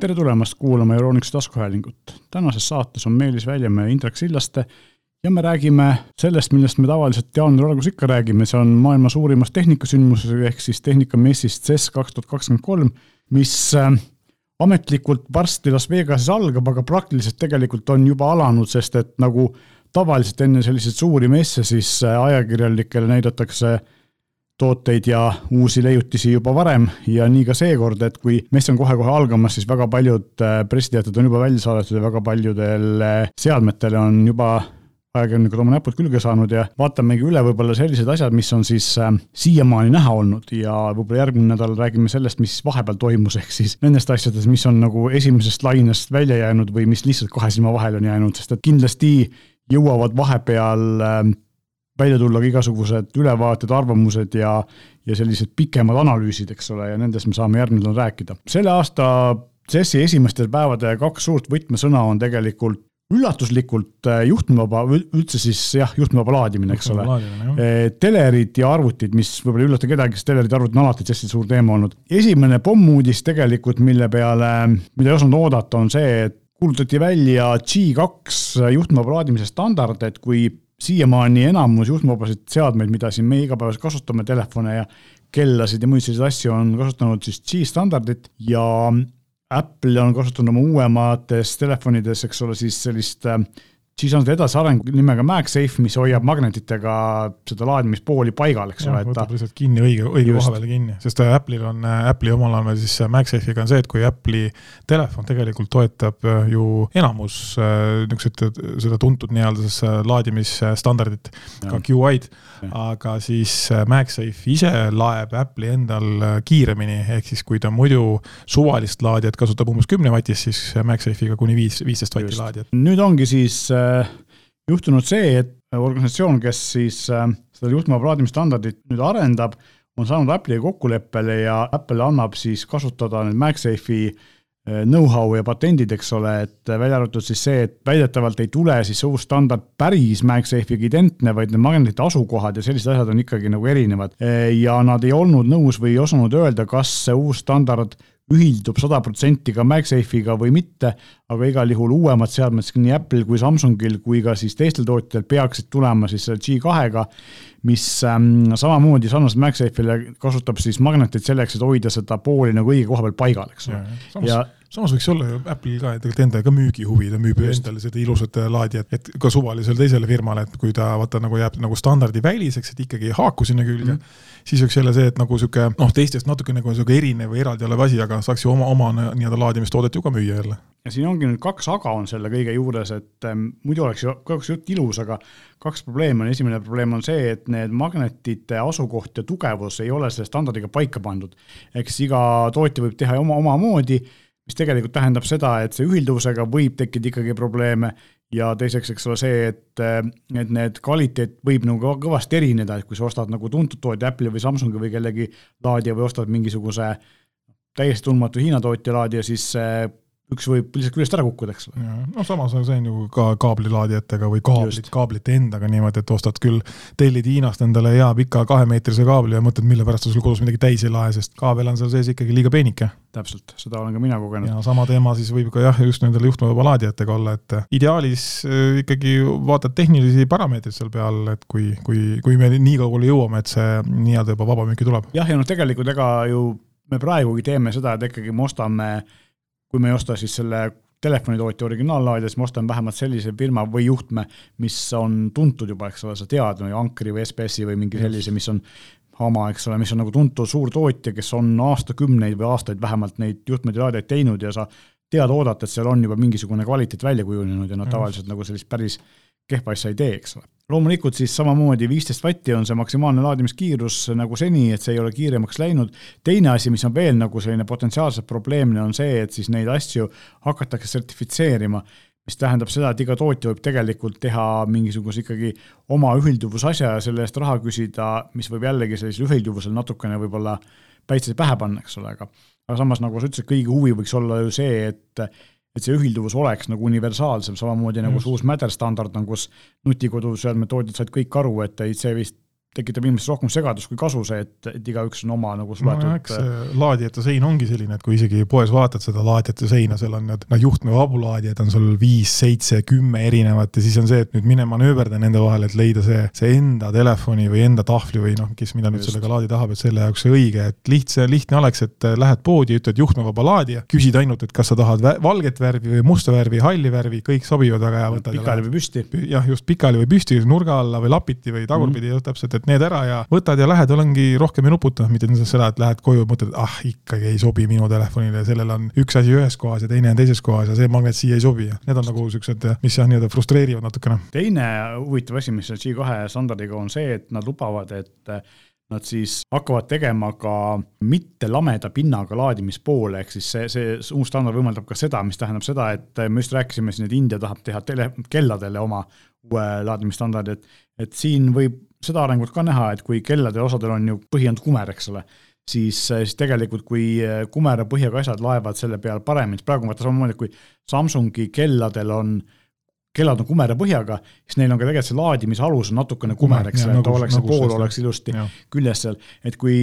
tere tulemast kuulama Euroniksi taskuhäälingut. tänases saates on Meelis Väljamäe ja Indrek Sillaste ja me räägime sellest, millest me tavaliselt jaanuari alguses ikka räägime, see on maailma suurimast tehnikasündmusest ehk siis tehnikamessist CES kaks tuhat kakskümmend kolm, mis äh, ametlikult varsti Las Vegases algab, aga praktiliselt tegelikult on juba alanud, sest et nagu tavaliselt enne selliseid suuri messe, siis äh, ajakirjanikele näidatakse tooteid ja uusi leiutisi juba varem. Ja nii ka seekord, et kui mess on kohe-kohe algamas, siis väga paljud äh, pressiteated on juba välja saadetud ja väga paljudel seadmetele on juba ajakirjanikud oma näpud külge saanud ja vaatamegi üle võib-olla sellised asjad, mis on siis äh, siiamaani näha olnud. Ja võib-olla järgmine nädal räägime sellest, mis vahepeal toimus, ehk siis nendest asjadest, mis on nagu esimesest lainest välja jäänud või mis lihtsalt kahe silma vahele on jäänud, sest et kindlasti jõuavad vahepeal äh, välja tulla ka igasugused ülevaated, arvamused ja, ja sellised pikemad analüüsid, eks ole, ja nendest me saame järgmine nädal rääkida. selle aasta CES-i esimestel päevade kaks suurt võtmesõna on tegelikult üllatuslikult äh, juhtmevaba, üldse siis jah, juhtmevaba laadimine, eks ole. Äh, telerid ja arvutid, mis võib-olla ei üllata kedagi, sest telerid ja arvutid on alati hästi suur teema olnud. esimene pommuudis tegelikult, mille peale, mida ei osanud oodata, on see, et kuulutati välja G2 juhtmevaba laadimise standard, et kui siiamaani enamus juhtmevabasid seadmeid, mida siin meie igapäevaselt kasutame, telefone ja kellasid ja muid selliseid asju, on kasutanud siis G standardit ja Apple on kasutanud oma uuemates telefonides, eks ole, siis sellist äh, siis on seda edasiareng nimega MagSafe, mis hoiab magnetitega seda laadimispooli paigal, eks ole. võtab lihtsalt kinni õige, õige koha peale kinni, sest äh, Apple'il on, äh, Apple'i omal ajal siis MagSafe'iga on see, et kui Apple'i telefon tegelikult toetab ju enamus niisugused, seda tuntud nii-öelda laadimisstandardit, ka QI-d aga siis äh, MagSafe ise laeb Apple'i endal äh, kiiremini, ehk siis kui ta muidu suvalist laadijat kasutab umbes kümne vatist, siis äh, MagSafe'iga kuni viis, viisteist vatti laadijat. nüüd ongi siis äh, juhtunud see, et organisatsioon, kes siis äh, seda juhtmevaba laadimisstandardit nüüd arendab, on saanud Apple'iga kokkuleppele ja Apple annab siis kasutada nüüd MagSafe'i Äh, know-how ja patendid, eks ole, et välja arvatud siis see, et väidetavalt ei tule siis see uus standard päris MagSafe'iga identne, vaid need magnetite asukohad ja sellised asjad on ikkagi nagu erinevad. Äh, ja nad ei olnud nõus või ei osanud öelda, kas see uus standard ühildub sada protsenti ka MagSafe'iga või mitte, aga igal juhul uuemad seadmed nii Apple'il kui Samsungil kui ka siis teistel tootjatel peaksid tulema siis selle G2-ga, mis ähm, samamoodi sarnaselt MagSafe'ile kasutab siis magnetit selleks, et hoida seda pooli nagu õige koha peal paigal, eks ole. ja, ja samas võiks olla ju Apple'il ka tegelikult endal ka müügihuvi, ta müüb ju endale seda ilusat laadijat, et ka suvalisele teisele firmale, et kui ta vaata nagu jääb nagu standardiväliseks, et ikkagi ei haaku sinna külge mm, -hmm. Siis võiks jälle see, et nagu sihuke noh, teistest natuke nagu sihuke erinev või eraldi olev asi, aga saaks ju oma, oma nii-öelda laadimistoodet ju ka müüa jälle. ja siin ongi nüüd kaks aga on selle kõige juures, et ähm, muidu oleks ju kogu jutt ilus, aga kaks probleemi on, esimene probleem on see, et need magnetite asukoht ja tugevus ei ole selle standardiga paika pandud. eks iga tootja võib teha oma, omamoodi mis tegelikult tähendab seda, et see ühilduvusega võib tekkida ikkagi probleeme ja teiseks, eks ole, see, et, et need kvaliteet võib nagu kõvasti erineda, et kui sa ostad nagu tuntud tootja Apple'i või Samsungi või kellegi laadija või ostad mingisuguse täiesti tundmatu Hiina tootja laadija, siis üks võib lihtsalt küljest ära kukkuda, eks ole. noh, samas on see on ju ka kaablilaadijatega või kaablit, kaablite endaga niimoodi, et ostad küll, tellid Hiinast endale hea pika kahemeetrise kaabli ja mõtled, mille pärast sa sul kodus midagi täis ei lae, sest kaabel on seal sees ikkagi liiga peenike. täpselt, seda olen ka mina kogenud. ja sama teema siis võib ka jah, just nendele juhtmevaba laadijatega olla, et ideaalis äh, ikkagi vaatad tehnilisi parameetreid seal peal, et kui, kui, kui me nii kaugele jõuame, et see nii-öelda juba vabamüüki tuleb. jah, ja noh, tegelikult ega ju me praegugi teeme seda, et ikkagi me ostame kui me ei osta siis selle telefonitootja originaallaadija, siis ma ostan vähemalt sellise firma või juhtme, mis on tuntud juba, eks ole, sa tead, Ankri või SBS-i või mingi sellise, mis on Hama, eks ole, mis on nagu tuntud suur tootja, kes on aastakümneid või aastaid vähemalt neid juhtmeid ja laadijaid teinud ja sa tead oodata, et seal on juba mingisugune kvaliteet välja kujunenud ja nad tavaliselt nagu sellist päris kehva asja ei tee, eks ole. loomulikult siis samamoodi viisteist vatti on see maksimaalne laadimiskiirus nagu seni, et see ei ole kiiremaks läinud. teine asi, mis on veel nagu selline potentsiaalselt probleemne, on see, et siis neid asju hakatakse sertifitseerima mis tähendab seda, et iga tootja võib tegelikult teha mingisuguse ikkagi oma ühilduvusasja ja selle eest raha küsida, mis võib jällegi sellisel ühilduvusel natukene võib-olla päitsed pähe panna, eks ole, aga aga samas, nagu sa ütlesid, kõigi huvi võiks olla ju see, et et see ühilduvus oleks nagu universaalsem, samamoodi nagu see uus Matter standard on, kus nutikoduseadme tootjad said kõik aru, et ei, see vist tekitab inimestes rohkem segadust kui kasu see, et, et igaüks on oma nagu suletud no,. eks see laadijate sein ongi selline, et kui isegi poes vaatad seda laadijate seina, seal on need noh, juhtme vabulaadijad on sul viis, seitse, kümme erinevat ja siis on see, et nüüd mine manööverda nende vahel, et leida see, see enda telefoni või enda tahvli või noh, kes mida nüüd Just. sellega laadi tahab, et selle jaoks see õige, et lihtne, lihtne oleks, et äh, lähed poodi, ütled juhtmevaba laadija, küsid ainult, et kas sa tahad valget värvi või musta värvi, halli värvi, kõik sobivad väga hea, võtad. pikali või püsti. jah, just pikali või püsti, nurga alla või lapiti või tagurpidi mm., täpselt, et need ära ja võtad ja lähed, olengi rohkem ei nuputa, mitte seda, et lähed koju ja mõtled, ah ikkagi ei sobi minu telefonile, sellel on üks asi ühes kohas ja teine on teises kohas ja see magnet siia ei sobi ja need on nagu siuksed, mis jah, nii-öelda frustreerivad natukene. teine huvitav asi, mis G2 standardiga on see, et nad lubavad, et nad siis hakkavad tegema ka mitte lameda pinnaga laadimispoole, ehk siis see, see uus standard võimaldab ka seda, mis tähendab seda, et me just rääkisime siin, et India tahab teha tele, kelladele oma uue laadimisstandardi, et, et siin võib seda arengut ka näha, et kui kelladel osadel on ju põhi on kumer, eks ole, siis, siis tegelikult kui kumera põhjaga asjad laevad selle peal paremini, praegu on vaata samamoodi, kui Samsungi kelladel on kellad on kumera põhjaga, siis neil on ka tegelikult see laadimise alus on natukene kumer, eks ole, et ta oleks, see pool oleks ilusti ja. küljes seal, et kui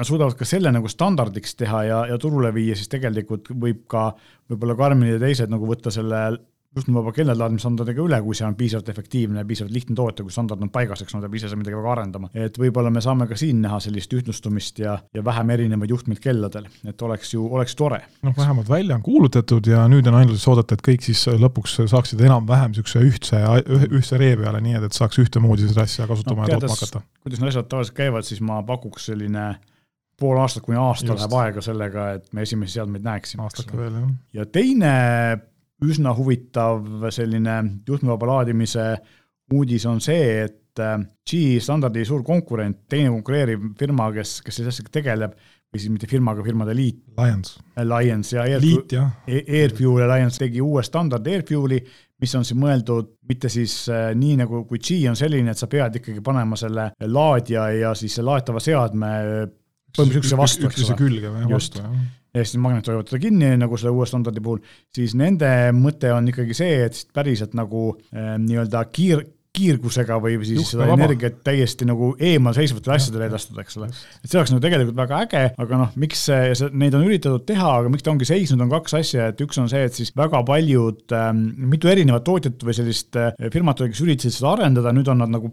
nad suudavad ka selle nagu standardiks teha ja, ja turule viia, siis tegelikult võib ka võib-olla Karmen ja teised nagu võtta selle juhtmevaba kellaelaadimisstandardega üle, kui see on piisavalt efektiivne ja piisavalt lihtne toota, kui standard on paigas, eks nad peab ise seal midagi väga arendama. et võib-olla me saame ka siin näha sellist ühtlustumist ja, ja vähem erinevaid juhtmeid kelladel, et oleks ju, oleks tore. noh, vähemalt välja on kuulutatud ja nüüd on ainult siis oodata, et kõik siis lõpuks saaksid enam-vähem niisuguse ühtse, ühtse ree peale, nii et, et saaks ühtemoodi seda asja kasutama no, ja tootma hakata. kuidas need asjad tavaliselt käivad, siis ma pakuks selline pool aastat kuni aasta Just. läheb aega sellega, et me esimesi seadmeid näeksime. aastake veel, jah. ja teine üsna huvitav selline juhtmevaba laadimise uudis on see, et äh, G-standardi suur konkurent, teine konkureeriv firma, kes, kes selle asjaga tegeleb, või siis mitte firma, aga firmade liit. Alliance. Alliance ja Airfuel, Airfuel Alliance tegi uue standardi Airfueli, mis on siis mõeldud mitte siis äh, nii nagu, kui G on selline, et sa pead ikkagi panema selle laadija ja siis laetava seadme põhimõtteliselt üksteise vastu, eks ole. külge või vastu, jah ja siis magnetid hoiavad teda kinni, nagu selle uue standardi puhul, siis nende mõte on ikkagi see, et päriselt nagu äh, nii-öelda kiir, kiirgusega või siis Juhka seda vaba. energiat täiesti nagu eemalseisvatele asjadele edastada, eks ole. et see oleks nagu tegelikult väga äge, aga noh, miks see, see, neid on üritatud teha, aga miks ta ongi seisnud, on kaks asja, et üks on see, et siis väga paljud ähm,, mitu erinevat tootjat või sellist äh, firmat kes üritasid seda arendada, nüüd on nad nagu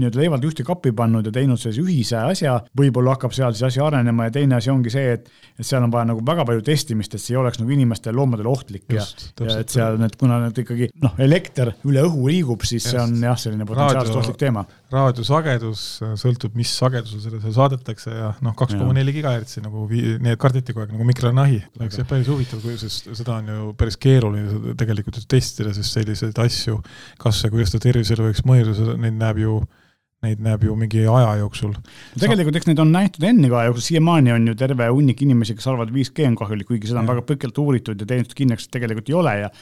nii-öelda leivalt ühte kappi pannud ja teinud sellise ühise asja, võib-olla hakkab seal siis asi arenema ja teine asi ongi see, et et seal on vaja nagu väga palju testimist, et see ei oleks nagu inimestele, loomadele ohtlik Just, ja, ja et seal need, kuna need ikkagi noh, elekter üle õhu liigub, siis Just. see on jah, selline potentsiaalselt ohtlik teema. raadiosagedus sõltub, mis sagedusel seda saadetakse ja noh, kaks koma neli gigahertsi nagu need karditi kogu aeg nagu mikronahi. oleks jah päris huvitav, sest seda on ju päris keeruline tegelikult testida, sest selliseid asju, kas ja kuidas ta tervisele võiks mõjuda, neid näeb ju neid näeb ju mingi aja jooksul. tegelikult eks neid on nähtud enne ka siiamaani on ju terve hunnik inimesi, kes arvavad, 5G on kahjulik, kuigi seda on ja. väga pikalt uuritud ja teinud kindlaks, et tegelikult ei ole ja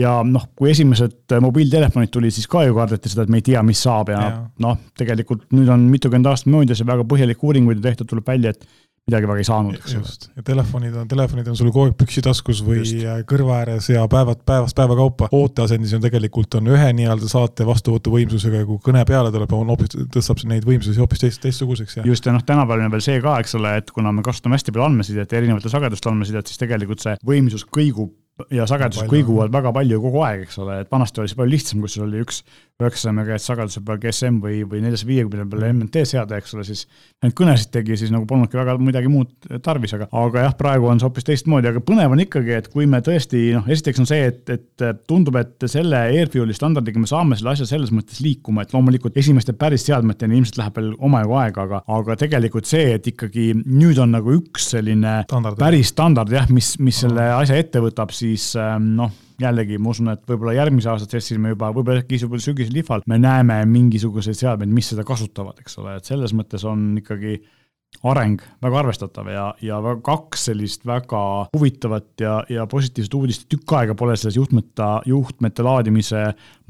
ja noh, kui esimesed mobiiltelefonid tulid, siis ka ju kardeti seda, et me ei tea, mis saab ja, ja. noh, tegelikult nüüd on mitukümmend aastat möödas ja väga põhjalikke uuringuid tehtud, tuleb välja, et midagi väga ei saanud, eks ole. ja telefonid on, telefonid on sul kogu aeg püksitaskus või just. kõrva ääres ja päevad, päevast päeva kaupa. ooteasendis on tegelikult on ühe nii-öelda saate vastuvõtuvõimsusega ja kui kõne peale tuleb, on hoopis, tõstab neid võimsusi hoopis teist, teistsuguseks ja. just, ja noh, tänapäeval on veel see ka, eks ole, et kuna me kasutame hästi palju andmesidet, erinevatel sagedustel andmesidet, siis tegelikult see võimsus kõigub ja sagedused kõiguvad väga palju kogu aeg, eks ole, et vanasti oli see palju lihtsam, kus sul oli üks üheksasada megahertsi sageduse peal GSM või, või neljasaja viiekümne peal MNT seade, eks ole, siis neid kõnesid tegi, siis nagu polnudki väga midagi muud tarvis, aga, aga jah, praegu on see hoopis teistmoodi, aga põnev on ikkagi, et kui me tõesti noh, esiteks on see, et, et tundub, et selle Airfueli standardiga me saame selle asja selles mõttes liikuma, et loomulikult esimeste päris seadmeteni ilmselt läheb veel omajagu aega, aga, aga tegelikult see, et ikkagi nüüd on nagu üks selline standard, päris standard jah, mis, mis selle asja ette võtab, siis noh jällegi ma usun, et võib-olla järgmise aasta testis me juba, võib-olla äkki juba sügisel lihval, me näeme mingisuguseid seadmeid, mis seda kasutavad, eks ole, et selles mõttes on ikkagi areng väga arvestatav ja, ja kaks sellist väga huvitavat ja, ja positiivset uudist, tükk aega pole selles juhtmete, juhtmete laadimise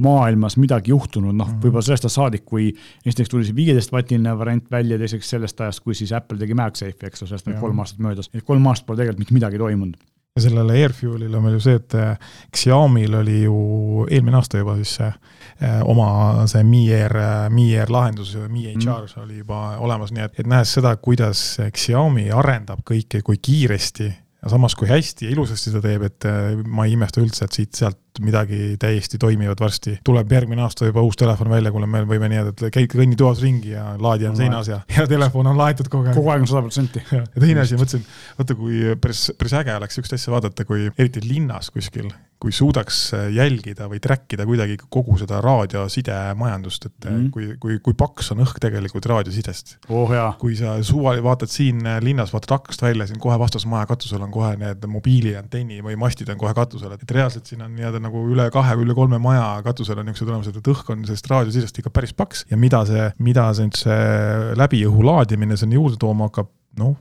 maailmas midagi juhtunud, noh -hmm., võib-olla sellest ajast saadik, kui esiteks tuli see viieteist vatiline variant välja, teiseks sellest ajast, kui siis Apple tegi MagSafe'i, eks ole, sellest on kolm aastat möödas, et kolm aastat pole tegelikult mitte midagi toimunud ja sellele Airfuelile on veel ju see, et äh, Xiaomi'l oli ju eelmine aasta juba siis see äh, oma see Mi Air, Mi Air lahendus, Mi HR mm. oli juba olemas, nii et, et nähes seda, kuidas Xiaomi arendab kõike, kui kiiresti ja samas, kui hästi ja ilusasti ta teeb, et ma ei imesta üldse, et siit-sealt midagi täiesti toimivat varsti. tuleb järgmine aasta juba uus telefon välja, kuule, me võime nii öelda, et käid kõnni toas ringi ja laadija on seinas ja, ja telefon on laetud kogu aeg. kogu aeg on sada protsenti. ja teine asi, mõtlesin, vaata kui päris, päris äge oleks sihukest asja vaadata, kui eriti linnas kuskil kui suudaks jälgida või track ida kuidagi kogu seda raadiosidemajandust, et mm kui, kui, kui paks on õhk tegelikult raadiosidest oh,. kui sa suva, vaatad siin linnas, vaatad aknast välja, siin kohe vastas maja katusel on kohe need mobiiliantenni või mastid on kohe katusel, et reaalselt siin on nii-öelda nagu üle kahe, üle kolme maja katusel on niisugused olemas, et õhk on sellest raadiosidest ikka päris paks ja mida see, mida see nüüd see läbi õhu laadimine sinna juurde tooma hakkab, noh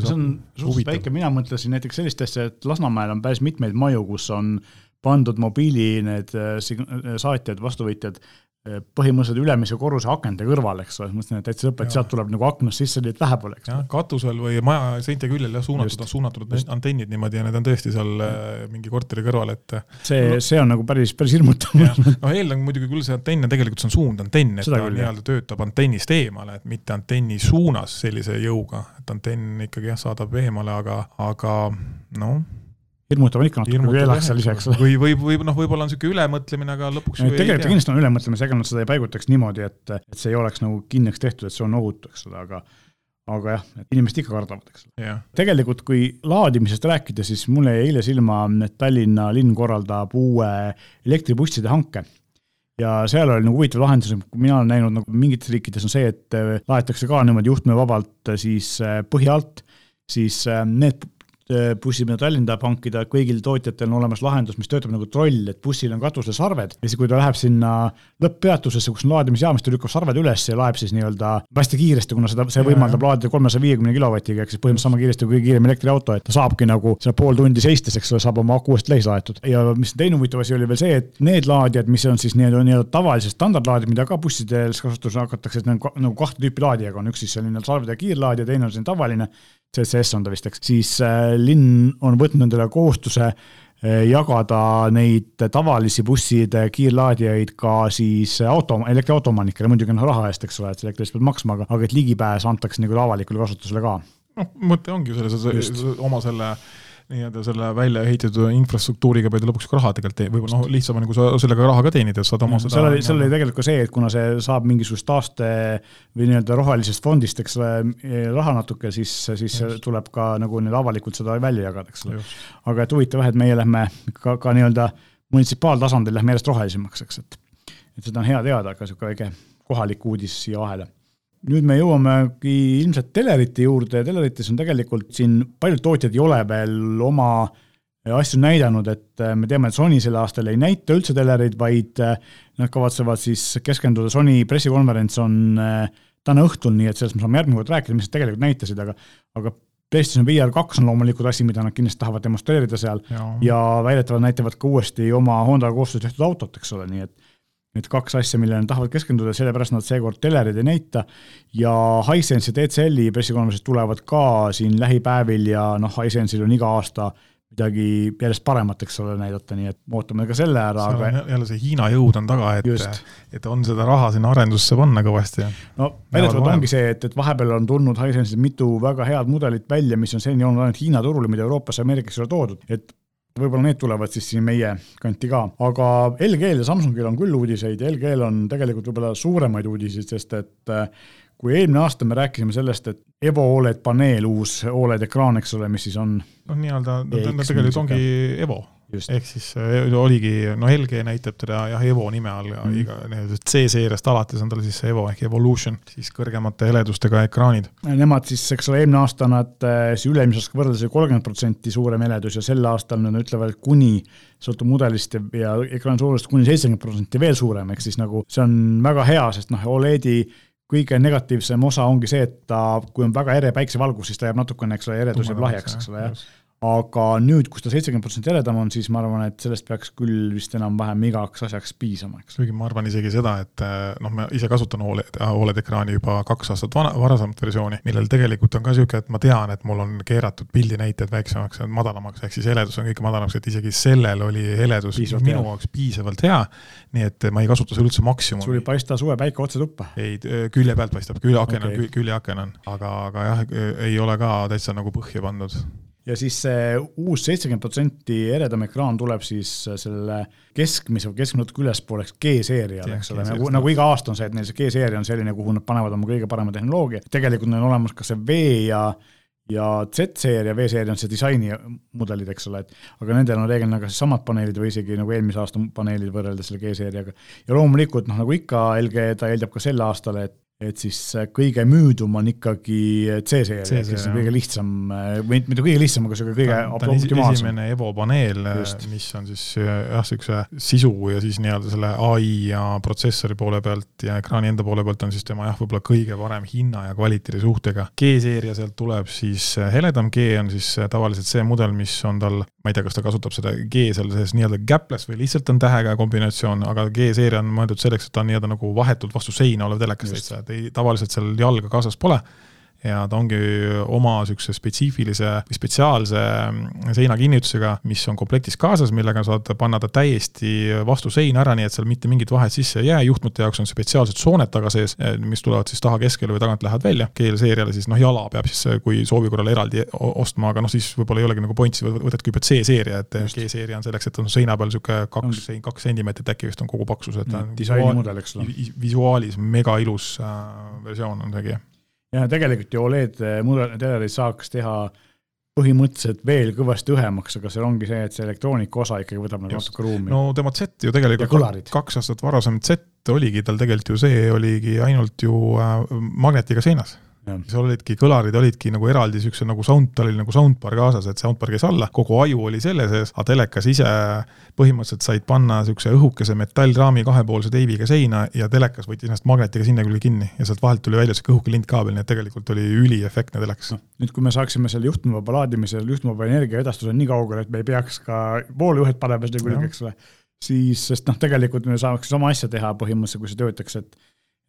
see on suhteliselt väike, mina mõtlesin näiteks sellist asja, et Lasnamäel on päris mitmeid maju, kus on pandud mobiili need äh, äh, saatjad, vastuvõtjad põhimõtteliselt ülemise korruse akende kõrval, eks ole, mõtlesin, et täitsa lõpp, et sealt tuleb nagu aknast sisse, nii et vähe pole, eks. katusel või maja seinte küljel jah, suunatud, suunatud just. antennid niimoodi ja need on tõesti seal äh, mingi korteri kõrval, et. see no,, see on nagu päris, päris hirmutav. no eeldan muidugi küll see antenn on tegelikult see on suundantenn, et Seda ta nii-öelda töötab antennist eemale, et mitte antenni suunas sellise jõuga, et antenn ikkagi jah, saadab eemale, aga, aga noh hirmutav on ikka natuke, kui elaks seal ise, eks ole. või, või, või noh, võib-olla on niisugune ülemõtlemine, aga lõpuks ju tegelikult kindlasti on ülemõtlemine, ega nad seda ei paigutaks niimoodi, et, et see ei oleks nagu kindlaks tehtud, et see on ohutu, eks ole, aga aga jah, inimesed ikka kardavad, eks ole. tegelikult, kui laadimisest rääkida, siis mulle jäi eile silma, et Tallinna linn korraldab uue elektribusside hanke ja seal oli nagu huvitav lahendus, mina olen näinud nagu mingites riikides on see, et laetakse ka niimoodi juhtmevabalt siis põhja alt, siis need Äh, bussid, mida Tallinn tahab hankida, kõigil tootjatel on olemas lahendus, mis töötab nagu troll, et bussil on katusel sarved ja siis, kui ta läheb sinna lõpppeatusesse, kus on laadimisjaam, siis ta lükkab sarved üles ja laeb siis nii-öelda hästi kiiresti, kuna seda, see võimaldab laadida kolmesaja viiekümne kilovatiga, ehk siis põhimõtteliselt sama kiiresti kui kõige kiirem elektriauto, et ta saabki nagu seal pool tundi seistes, eks ole, saab oma aku uuesti täis laetud. ja mis teine huvitav asi oli veel see, et need laadijad, mis on siis nii-öelda nii tavalised standardlaadijad, mida ka bussidel kasutusele hakatakse, et nagu, nagu kahte tüüpi laadijaga. On, üks siis selline salvede kiirlaadija, teine on selline tavaline CCS on ta vist, eks, siis äh, linn on võtnud endale kohustuse äh, jagada neid tavalisi busside kiirlaadijaid ka siis auto, elektriauto omanikele, muidugi noh raha eest, eks ole, et elektri eest pead maksma, aga, et ligipääs antakse nagu avalikule kasutusele ka. noh, mõte ongi selles, oma selle äh, nii-öelda selle välja ehitatud infrastruktuuriga pead lõpuks ka raha tegelikult, võib-olla noh, lihtsam on, kui sa sellega raha ka teenid, et saad oma seda seal oli, seal oli tegelikult ka see, et kuna see saab mingisugust taaste või nii-öelda rohelisest fondist, eks ole, raha natuke, siis, siis Just. tuleb ka nagu nüüd avalikult seda välja jagada, eks ole. aga et huvitav jah, et meie lähme ka, ka nii-öelda munitsipaaltasandil lähme järjest rohelisemaks, eks, et et seda on hea teada, aga niisugune väike kohalik uudis siia vahele nüüd me jõuamegi ilmselt telerite juurde. Ja telerites on tegelikult siin paljud tootjad ei ole veel oma asju näidanud, et äh, me teame, et Sony sel aastal ei näita üldse telereid, vaid äh, nad kavatsevad siis keskenduda, Sony pressikonverents on äh, täna õhtul, nii et sellest me saame järgmine kord rääkida, mis nad tegelikult näitasid, aga aga PlayStation VR kaks on loomulikult asi, mida nad kindlasti tahavad demonstreerida seal ja, ja väidetavalt näitavad ka uuesti oma Hondaga koostöös tehtud autot, eks ole, nii et need kaks asja, millele nad tahavad keskenduda, sellepärast nad seekord telerid ei näita. ja Hisense ja TCL-i pressikonverentsid tulevad ka siin lähipäevil ja noh, Hisense'il on iga aasta midagi järjest paremat, eks ole, näidata, nii et ootame ka selle ära. aga... jälle see Hiina jõud on taga, et, et on seda raha sinna arendusse panna kõvasti. no väidetavalt ongi see, et, et vahepeal on tulnud Hisense'il mitu väga head mudelit välja, mis on seni olnud ainult Hiina turul, mida Euroopasse ja Ameerikasse ei ole toodud, et võib-olla need tulevad siis siin meie kanti ka, aga LG-l ja Samsungil on küll uudiseid. Ja LG-l on tegelikult võib-olla suuremaid uudiseid, sest et äh, kui eelmine aasta me rääkisime sellest, et Evo Oled paneel, uus Oled ekraan, eks ole, mis siis on noh, nii-öelda, no tegelikult ongi Evo ehk siis äh, oligi, no LG näitab teda jah, Evo nime all ja mm. iga nii-öelda C-seeriast alates on tal siis see Evo ehk Evolution, siis kõrgemate heledustega ekraanid. Nemad siis, eks ole, eelmine aasta nad äh, siis üle-eelmise aastaga võrreldes oli kolmkümmend protsenti suurem heledus ja sel aastal nad ütlevad, et kuni, sõltub mudelist ja, ja ekraani suurusest kuni seitsekümmend protsenti veel suurem, ehk siis nagu see on väga hea, sest noh, Oledi kõige negatiivsem osa ongi see, et ta, kui on väga ere päiksevalgus, siis ta jääb natukene, eks ole, eredus jääb lahjaks, eks ole, jah aga nüüd, kus ta seitsekümmend protsenti eredam on, siis ma arvan, et sellest peaks küll vist enam-vähem igaks asjaks piisama, eks. kuigi ma arvan isegi seda, et eh, noh, ma ise kasutan Oled, Oled ekraani juba kaks aastat vana, varasemat versiooni, millel tegelikult on ka niisugune, et ma tean, et mul on keeratud pildinäitajad väiksemaks ja madalamaks, ehk siis heledus on kõige madalamaks, et isegi sellel oli heledus piisavalt minu jaoks piisavalt hea. nii et ma ei kasuta seda üldse maksimumi. sul ei paista suvepäike otse tuppa? ei, külje pealt paistab, küljeaken okay. on, küljeaken on, aga, aga jah, ei ole ka täitsa nagu põhja pandud ja siis see uus seitsekümmend protsenti eredam ekraan tuleb siis selle keskmise või keskmise natuke ülespooleks G-seeriale, eks ole, nagu, nagu iga aasta on see, et neil see G-seeria on selline, kuhu nad panevad oma kõige parema tehnoloogia, tegelikult neil on olemas ka see V ja ja Z-seeria, V-seeria on see disaini mudelid, eks ole, et aga nendel on reeglina kas samad paneelid või isegi nagu eelmise aasta paneelid võrreldes selle G-seeriaga. ja loomulikult noh, nagu ikka, LG ta eeldab ka sel aastal, et et siis kõige müüdum on ikkagi C-seeria, kes on kõige lihtsam, või mitte kõige lihtsam, aga sihuke kõige optimaalsem. esimene Evo paneel, mis on siis jah, niisuguse sisu ja siis nii-öelda selle ai ja protsessori poole pealt ja ekraani enda poole pealt on siis tema jah, võib-olla kõige parem hinna ja kvaliteedi suhtega. G-seeria sealt tuleb siis, heledam G on siis tavaliselt see mudel, mis on tal, ma ei tea, kas ta kasutab seda G seal sees nii-öelda gapless või lihtsalt on tähega kombinatsioon, aga G-seeria on mõeldud selleks, et ta on nii-öelda nagu vahetult vastu seina olev telekas täitsa, et ei, tavaliselt seal jalga kaasas pole ja ta ongi oma niisuguse spetsiifilise või spetsiaalse seinakinnitusega, mis on komplektis kaasas, millega saad panna ta täiesti vastu seina ära, nii et seal mitte mingit vahet sisse ei jää, juhtmete jaoks on spetsiaalsed sooned taga sees, mis tulevad siis taha keskele või tagant lähevad välja, keelseeriale siis noh, jala peab siis, kui soovi korral eraldi ostma, aga noh, siis võib-olla ei olegi nagu point, siis võtadki juba C-seeria, et G-seeria on selleks, et on seina peal niisugune kaks, kaks sentimeetrit äkki vist on kogu paksus, et ta on ole. visuaalis mega ilus äh, versioon on seegi ja tegelikult ju Oled mudeleid saaks teha põhimõtteliselt veel kõvasti õhemaks, aga seal ongi see, et see elektroonika osa ikkagi võtab nagu natuke ruumi. no tema Z ju tegelikult kaks aastat varasem Z oligi tal tegelikult ju see oligi ainult ju äh, magnetiga seinas seal olidki, kõlarid olidki nagu eraldi niisuguse nagu sound, tal oli nagu soundbar kaasas, et soundbar käis alla, kogu aju oli selle sees, aga telekas ise põhimõtteliselt said panna niisuguse õhukese metallraami kahepoolse teibiga seina ja telekas võttis ennast magnetiga sinna külge kinni ja sealt vahelt tuli välja niisugune õhuke lintkaabel, nii et tegelikult oli üliefektne telekas no,. nüüd, kui me saaksime selle juhtmevaba laadimise, juhtmevaba energiaedastuse nii kaugele, et me ei peaks ka voolujuhet panema sinna külge, eks ole, siis, sest noh, tegelikult me saaks sama asja teha põhimõtteliselt, kui see töötaks, et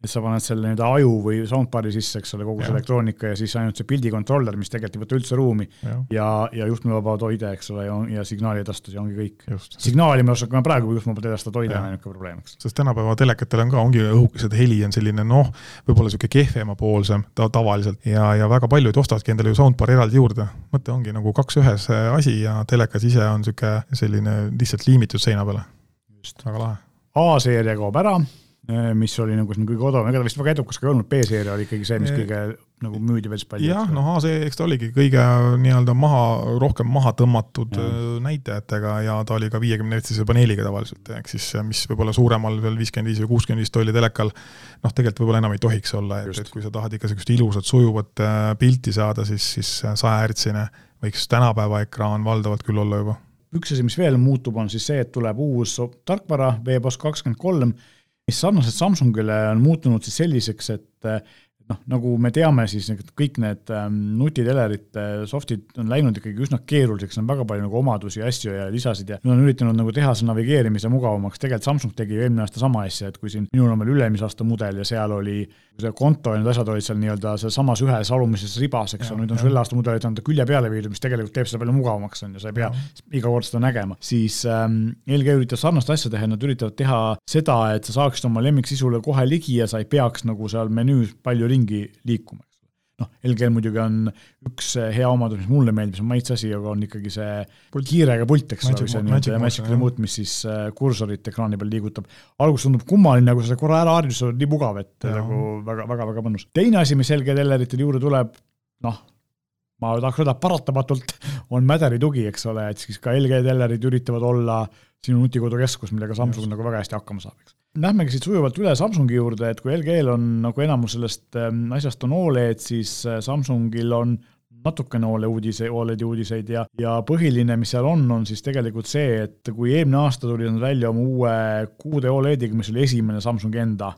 et sa paned selle nii-öelda aju või soundbar'i sisse, eks ole, kogu see elektroonika ja siis ainult see pildikontroller, mis tegelikult ei võta üldse ruumi ja, ja, ja juhtmevaba hoide, eks ole, ja, ja signaali edastus ja ongi kõik. signaali me oskame praegu juhtmevabalt edastada, hoida on ainuke probleem, eks. sest tänapäeva telekatel on ka, ongi õhukesed heli on selline noh, võib-olla niisugune kehvemapoolsem ta tavaliselt ja, ja väga paljud ostavadki endale ju soundbar'i eraldi juurde. mõte ongi nagu kaks ühes asi ja telekas ise on niisugune selline lihtsalt liimitud seina peale. väga lahe. A-seeria kaob ära mis oli nagu siin kõige odavam, ega ta vist väga edukas ka ei olnud, B-seeria oli ikkagi see, mis kõige nagu müüdi veel palju. jah, noh, A see, eks ta oligi kõige nii-öelda maha, rohkem maha tõmmatud ja. Äh, näitajatega ja ta oli ka viiekümne hertsise paneeliga tavaliselt, ehk siis mis võib-olla suuremal veel viiskümmend viis või kuuskümmend viis tolli telekal, noh, tegelikult võib-olla enam ei tohiks olla, et, kui sa tahad ikka niisugust ilusat sujuvat äh, pilti saada, siis, siis sajahertsine võiks tänapäeva ekraan valdavalt küll olla juba. Üks asi, mis veel muutub, on siis see, et tuleb uus tarkvara, VBOS kakskümmend kolm mis sarnaselt Samsungile on muutunud siis selliseks, et noh, nagu me teame, siis kõik need ähm, nutitelerite soft'id on läinud ikkagi üsna keeruliseks, on väga palju nagu omadusi ja asju ja lisasid ja nad on üritanud nagu teha see navigeerimise mugavamaks, tegelikult Samsung tegi ju eelmine aasta sama asja, et kui siin minul on veel üle-eelmise aasta mudel ja seal oli see konto ja need asjad olid seal nii-öelda sealsamas ühes alumises ribas, eks ole, nüüd on selle aasta mudelid on ta külje peale viidud, mis tegelikult teeb seda palju mugavamaks, on ju, sa ei pea ja. iga kord seda nägema, siis ähm, LG üritab sarnast asja teha, nad üritavad teha seda, et sa saaksid oma lemmiksisule kohe ligi ja sa ei peaks nagu seal menüüs palju ringi liikuma noh, LG-l muidugi on üks hea omadus, mis mulle meeldib, see on maitse-asi, aga on ikkagi see pult. kiirega pult, eks ole, see nii-öelda Magic Remote, mis siis äh, kursorit ekraani peal liigutab. alguses tundub kummaline, aga kui sa korra ära harjud, see on nii mugav, et nagu väga-väga-väga mõnus. teine asi, mis LG Telleritel juurde tuleb, noh, ma tahaks öelda paratamatult, on Mäderi tugi, eks ole, et siis ka LG Tellerid üritavad olla sinu nutikodukeskus, millega Samsung Just. nagu väga hästi hakkama saab, eks. Lähmegi siit sujuvalt üle Samsungi juurde, et kui LG-l on nagu enamus sellest ähm, asjast on Oled, siis äh, Samsungil on natukene Ole uudise, Oledi uudiseid ja, ja põhiline, mis seal on, on siis tegelikult see, et kui eelmine aasta tulid nad välja oma uue kuude Olediga, mis oli esimene Samsungi enda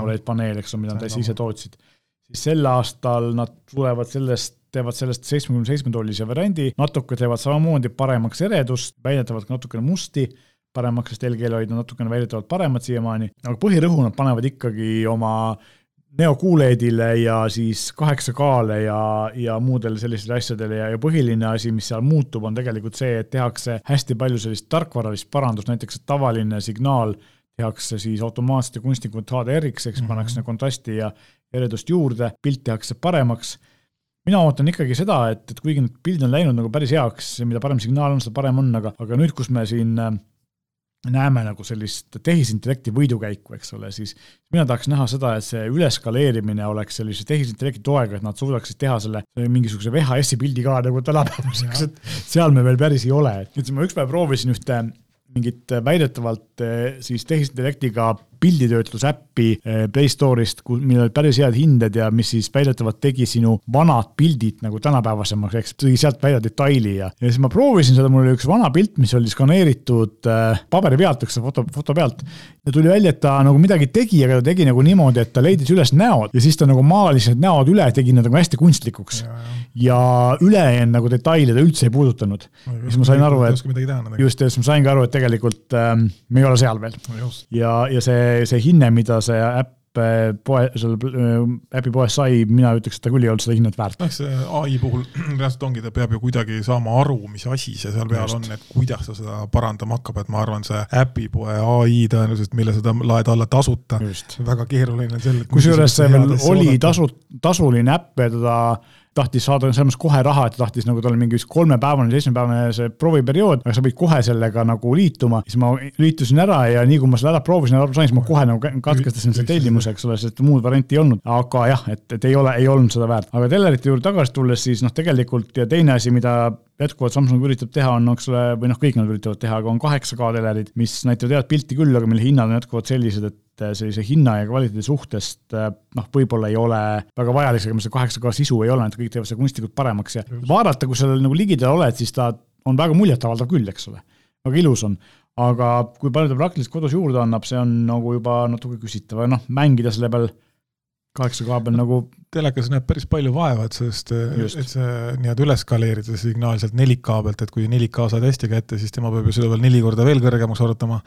Oled paneel, eks ole, mida nad ise tootsid, siis sel aastal nad tulevad sellest teevad sellest seitsmekümne seitsme tollise variandi, natuke teevad samamoodi paremaks eredust, väidetavalt natukene musti paremaks, sest LG-l olid nad natukene väidetavalt paremad siiamaani, aga põhirõhu nad panevad ikkagi oma Neo QLED-ile ja siis 8K-le ja, ja muudele sellistele asjadele ja, ja põhiline asi, mis seal muutub, on tegelikult see, et tehakse hästi palju sellist tarkvaralist parandust, näiteks tavaline signaal tehakse siis automaatselt ja kunstlikult HDR-iks, eks mm -hmm. pannakse kontrasti ja eredust juurde, pilt tehakse paremaks mina ootan ikkagi seda, et, et kuigi need pildid on läinud nagu päris heaks, mida parem signaal on, seda parem on, aga, aga nüüd, kus me siin äh, näeme nagu sellist tehisintellekti võidukäiku, eks ole, siis mina tahaks näha seda, et see üleskaleerimine oleks sellise tehisintellekti toega, et nad suudaksid teha selle mingisuguse VHS-i pildi ka nagu tänapäevaseks, et seal me veel päris ei ole, et ma ükspäev proovisin ühte mingit väidetavalt eh, siis tehisintellektiga pilditöötlusäppi eh, Play Store'ist, millel olid päris head hinded ja mis siis väidetavalt tegi sinu vanad pildid nagu tänapäevasemaks, eks tõi sealt välja detaili ja, ja siis ma proovisin seda, mul oli üks vana pilt, mis oli skaneeritud äh, paberi pealt, eks foto, foto pealt. ja tuli välja, et ta nagu midagi tegi, aga ta tegi nagu niimoodi, et ta leidis üles näod ja siis ta nagu maalis need näod üle, tegi need nagu hästi kunstlikuks. ja ülejäänud nagu detaile ta üldse ei puudutanud. siis ma sain aru, et just, ja siis ma saingi aru, et tegelikult ähm, me ei ole seal veel. ja, ja see see hinne, mida see äpp äh, poe, seal äh, äpi poes sai, mina ütleks, et ta küll ei olnud seda hinnet väärt. noh, see ai puhul reaalselt ongi, ta peab ju kuidagi saama aru, mis asi see seal peal Just. on, et kuidas ta seda parandama hakkab, et ma arvan, see äpipoe ai tõenäoliselt, mille sa laed alla tasuta, väga keeruline on sel-. kusjuures see veel oli tasu, tasuline äpp ja teda tahtis saada mõttes kohe raha, et ta tahtis nagu tal mingi kolmepäevane, seitsmepäevane see prooviperiood, aga sa pidid kohe sellega nagu liituma, siis ma liitusin ära ja nii kui ma selle ära proovisin aru sain, siis ma kohe nagu katkestasin selle tellimuse, eks ole, sest muud varianti ei olnud. aga jah, et, et ei ole, ei olnud seda väärt, aga tellerite juurde tagasi tulles, siis noh, tegelikult ja teine asi, mida jätkuvalt Samsung üritab teha, on, eks ole, või noh, kõik nad üritavad teha, aga on 8K telerid, mis näitavad head pilti küll, aga mille hinnad on jätkuvalt sellised, et et äh, sellise hinna ja kvaliteedi suhtest äh, noh, võib-olla ei ole väga vajalik, aga see kaheksa K sisu ei ole, et kõik teevad seda kunstlikult paremaks ja vaadata, kui sa nagu ligidal oled, siis ta on väga muljetavaldav küll, eks ole. väga ilus on, aga kui palju ta praktiliselt kodus juurde annab, see on nagu juba natuke küsitav ja noh, mängida selle peal kaheksa K peal nagu telekas näeb päris palju vaeva, et sellest, et see nii-öelda üles skaleerida see signaal sealt 4K pealt, et kui 4K saad hästi kätte, siis tema peab ju seda veel neli korda veel kõrgemaks arutama.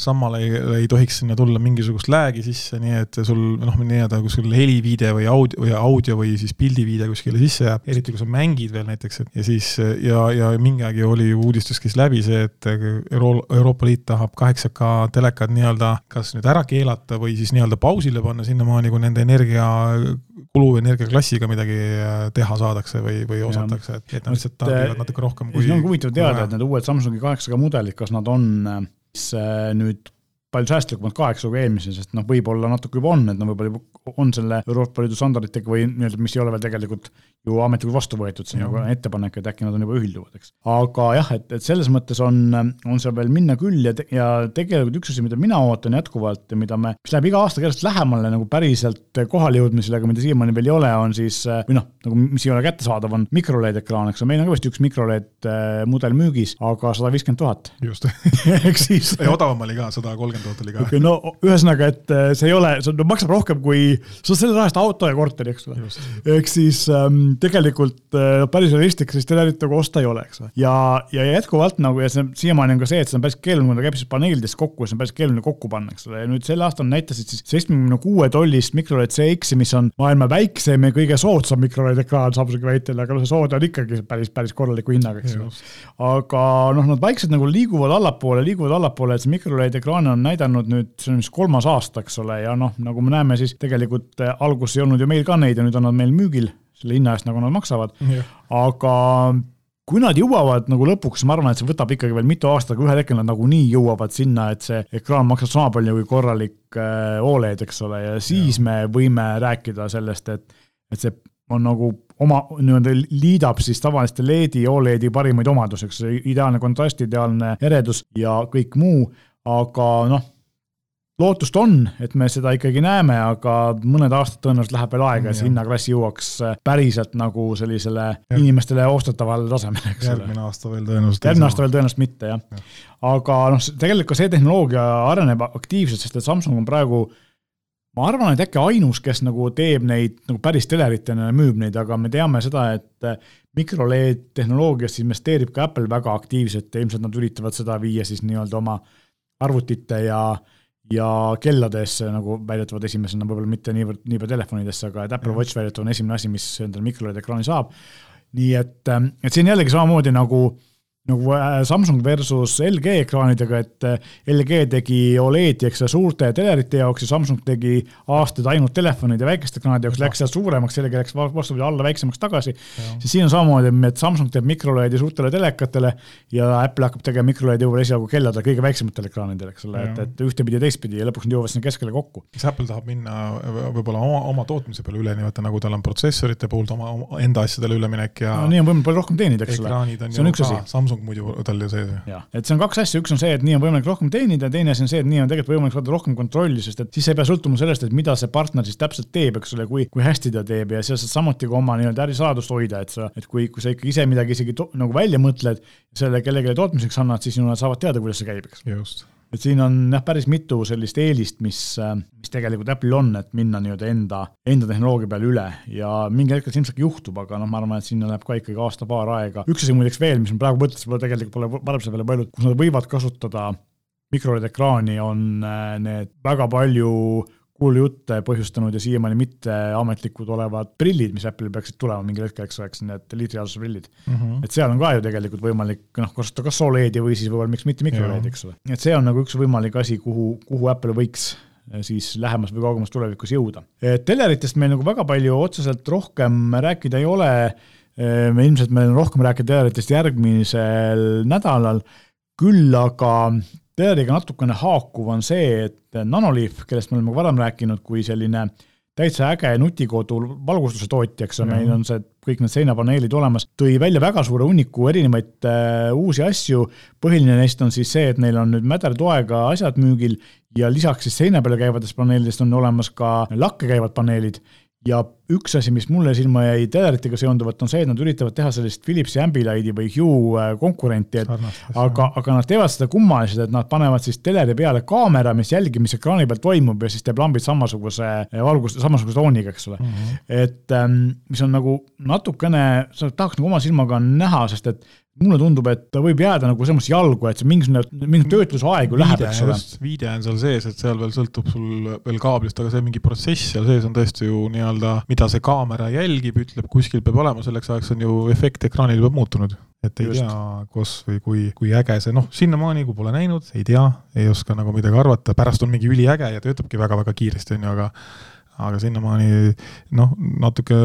samal ei, ei tohiks sinna tulla mingisugust lag'i sisse, nii et sul noh, nii-öelda kuskil heliviide või audio või audio või siis pildiviide kuskile sisse jääb, eriti kui sa mängid veel näiteks, et ja siis ja, ja mingi aeg ju oli uudistes käis läbi see, et Euro-, Euroopa Liit tahab 8K telekad nii-öelda kas nüüd ära keelata või siis nii-öelda pausile panna sinnamaani, kui nende energia kuluenergiaklassiga midagi äh, teha saadakse või, või osatakse, et, et nad lihtsalt tarbivad äh, natuke rohkem kui. on huvitav teada, et need uued Samsungi kaheksa K mudelid, kas nad on siis äh, nüüd palju säästlikumad kaheksa kui eelmisel, sest noh, võib-olla natuke juba on, et no võib-olla on selle Euroopa Liidu standarditega või nii-öelda, mis ei ole veel tegelikult ju ametlikult vastu võetud, see on nagu ettepanek, et äkki nad on juba ühilduvad, eks. aga jah, et, et selles mõttes on, on seal veel minna küll ja te,, ja tegelikult üks asi, mida mina ootan jätkuvalt ja mida me, mis läheb iga aasta järjest lähemale nagu päriselt kohale jõudmisele, aga mida siiamaani veel ei ole, on siis või noh, nagu mis ei ole kättesaadav, on mikroLED ekraan, eks ole, meil on ka vist üks mikroLED äh, mudel müügis, aga sada viiskümmend tuhat. just ehk siis odavam oli ka, sada kolmkümmend tuhat oli ka. okay,, no ühesõnaga, et äh, see ei ole, see maksab rohkem kui, on selle raha eest auto ja korteri, eks ole. ehk siis ähm, tegelikult äh, päris realistlik sellist telerit nagu osta ei ole, eks ole. ja, ja jätkuvalt nagu ja see siiamaani on ka see, et see on päris keeruline, kui ta käib siis paneelidest kokku, see on päris keeruline kokku panna, eks ole, ja nüüd sel aastal näitasid siis seitsmekümne kuue tollist mikroLED CX-i, mis on maailma väiksem ja kõige soodsam mikroLED ekraan Samsungi väitel, aga noh, see sood on ikkagi päris, päris korraliku hinnaga, eks ole. aga noh, nad vaikselt nagu liiguvad allapoole, liiguvad allapoole, et see mikroLED ekraan on näidanud nüüd, see on vist kolmas aasta, eks ole, ja noh, nagu me näeme, siis tegelikult äh, alguses ei olnud ju meil ka neid ja nüüd on nad meil müügil selle hinna eest, nagu nad maksavad. aga kui nad jõuavad nagu lõpuks, ma arvan, et see võtab ikkagi veel mitu aastat, aga ühel hetkel nad nagunii jõuavad sinna, et see ekraan maksab sama palju kui korralik äh, Oled, eks ole, ja siis ja. me võime rääkida sellest, et, et see on nagu oma nii-öelda liidab siis tavaliste LED-i, Oledi parimaid omadusi, eks, ideaalne kontrast, ideaalne eredus ja kõik muu, aga noh lootust on, et me seda ikkagi näeme, aga mõned aastad tõenäoliselt läheb veel aega, et see hinnaklass jõuaks äh, päriselt nagu sellisele ja. inimestele ostetatavale tasemele, eks ole. järgmine aasta veel tõenäoliselt. järgmine aasta veel tõenäoliselt mitte, jah ja.. aga noh, tegelikult ka see tehnoloogia areneb aktiivselt, sest et Samsung on praegu ma arvan, et äkki ainus, kes nagu teeb neid nagu päris teleritena ja müüb neid, aga me teame seda, et mikroLED tehnoloogiasse investeerib ka Apple väga aktiivselt ja ilmselt nad üritavad seda viia siis nii-öelda oma arvutite ja ja kelladesse nagu väidetavalt esimesena, võib-olla mitte niivõrd, niivõrd telefonidesse, aga et Apple Watch väidetavalt on esimene asi, mis endale mikroLED ekraani saab. nii et, et siin jällegi samamoodi nagu nagu äh, Samsung versus LG ekraanidega, et äh, LG tegi Oledi, eks ole, suurte telerite jaoks ja Samsung tegi aastaid ainult telefonide ja väikeste ekraanide jaoks, läks sealt suuremaks, LG läks vastupidi alla väiksemaks tagasi. siis siin on samamoodi, et Samsung teeb mikroledi suurtele telekatele ja Apple hakkab tegema mikroledi võib-olla esialgu kelladele, kõige väiksematele ekraanidele, eks ole, et, et ühtepidi ja teistpidi ja lõpuks nad jõuavad sinna keskele kokku. kas Apple tahab minna võib-olla oma, oma tootmise peale üle, nii-öelda nagu tal on protsessorite puhul oma, oma enda asjadele üleminek ja no nii on võimalik palju rohkem teenida, eks ole. see on üks asi. Samsung muidu tal ju sees. jah, et see on kaks asja, üks on see, et nii on võimalik rohkem teenida, teine asi on see, et nii on tegelikult võimalik saada rohkem kontrolli, sest et siis ei pea sõltuma sellest, et mida see partner siis täpselt teeb, eks ole, kui, kui hästi ta teeb ja sa saad samuti ka oma nii-öelda ärisaladust hoida, et sa, et kui, kui sa ikka ise midagi isegi to, nagu välja mõtled, selle kellelegi tootmiseks annad, siis nad saavad teada, kuidas see käib, eks. just et siin on jah, päris mitu sellist eelist, mis, mis tegelikult Apple'il on, et minna nii-öelda enda, enda tehnoloogia peale üle ja mingil hetkel see ilmselt juhtub, aga noh, ma arvan, et sinna läheb ka ikkagi aasta-paar aega. üks asi muideks veel, mis ma praegu mõtlesin, võib-olla tegelikult pole varem selle peale mõelnud, kus nad võivad kasutada mikroLED ekraani, on äh, need väga palju kuulujutte põhjustanud ja siiamaani mitteametlikud olevad prillid, mis Apple'il peaksid tulema mingil hetkel, eks oleks need liitreaalsuse prillid mm. -hmm. et seal on ka ju tegelikult võimalik noh, kasutada kas Soledi või siis võib-olla miks mitte mikroLED, eks ole. et see on nagu üks võimalik asi, kuhu, kuhu Apple võiks eh, siis lähemas või kaugemas tulevikus jõuda. teleritest meil nagu väga palju otseselt rohkem rääkida ei ole, eh, me ilmselt meil on rohkem rääkida teleritest järgmisel nädalal, küll aga Teeriga natukene haakuv on see, et Nanoliif, kellest me oleme varem rääkinud kui selline täitsa äge nutikodu valgustuse tootja, eks ole meil on see, kõik need seinapaneelid olemas, tõi välja väga suure hunniku erinevaid äh, uusi asju. põhiline neist on siis see, et neil on nüüd mädertoega asjad müügil ja lisaks siis seina peal käivatest paneelidest on olemas ka lakke käivad paneelid ja üks asi, mis mulle silma jäi teleritega seonduvalt, on see, et nad üritavad teha sellist Philipsi Ambilighti või Hue äh, konkurenti, et aga, aga nad teevad seda kummaliselt, et nad panevad siis teleri peale kaamera, mis jälgib, mis ekraani peal toimub ja siis teeb lambid samasuguse äh, valguse, samasuguse tooniga, eks ole mm. -hmm. et ähm, mis on nagu natukene, sa tahaks nagu oma silmaga näha, sest et mulle tundub, et ta võib jääda nagu mõttes jalgu, et see mingisugune, mingi töötlusaeg ju läheb, eks ole. viide on seal sees, et seal veel sõltub sul veel kaablist, aga see mingi protsess seal sees on tõesti ju nii-öelda, mida see kaamera jälgib, ütleb, kuskil peab olema, selleks ajaks on ju efekt ekraanil juba muutunud. et ei Just. tea, kus või kui, kui äge see, noh, sinnamaani, kui pole näinud, ei tea, ei oska nagu midagi arvata, pärast on mingi üliäge ja töötabki väga-väga kiiresti, on ju, aga aga sinnamaani noh, natuke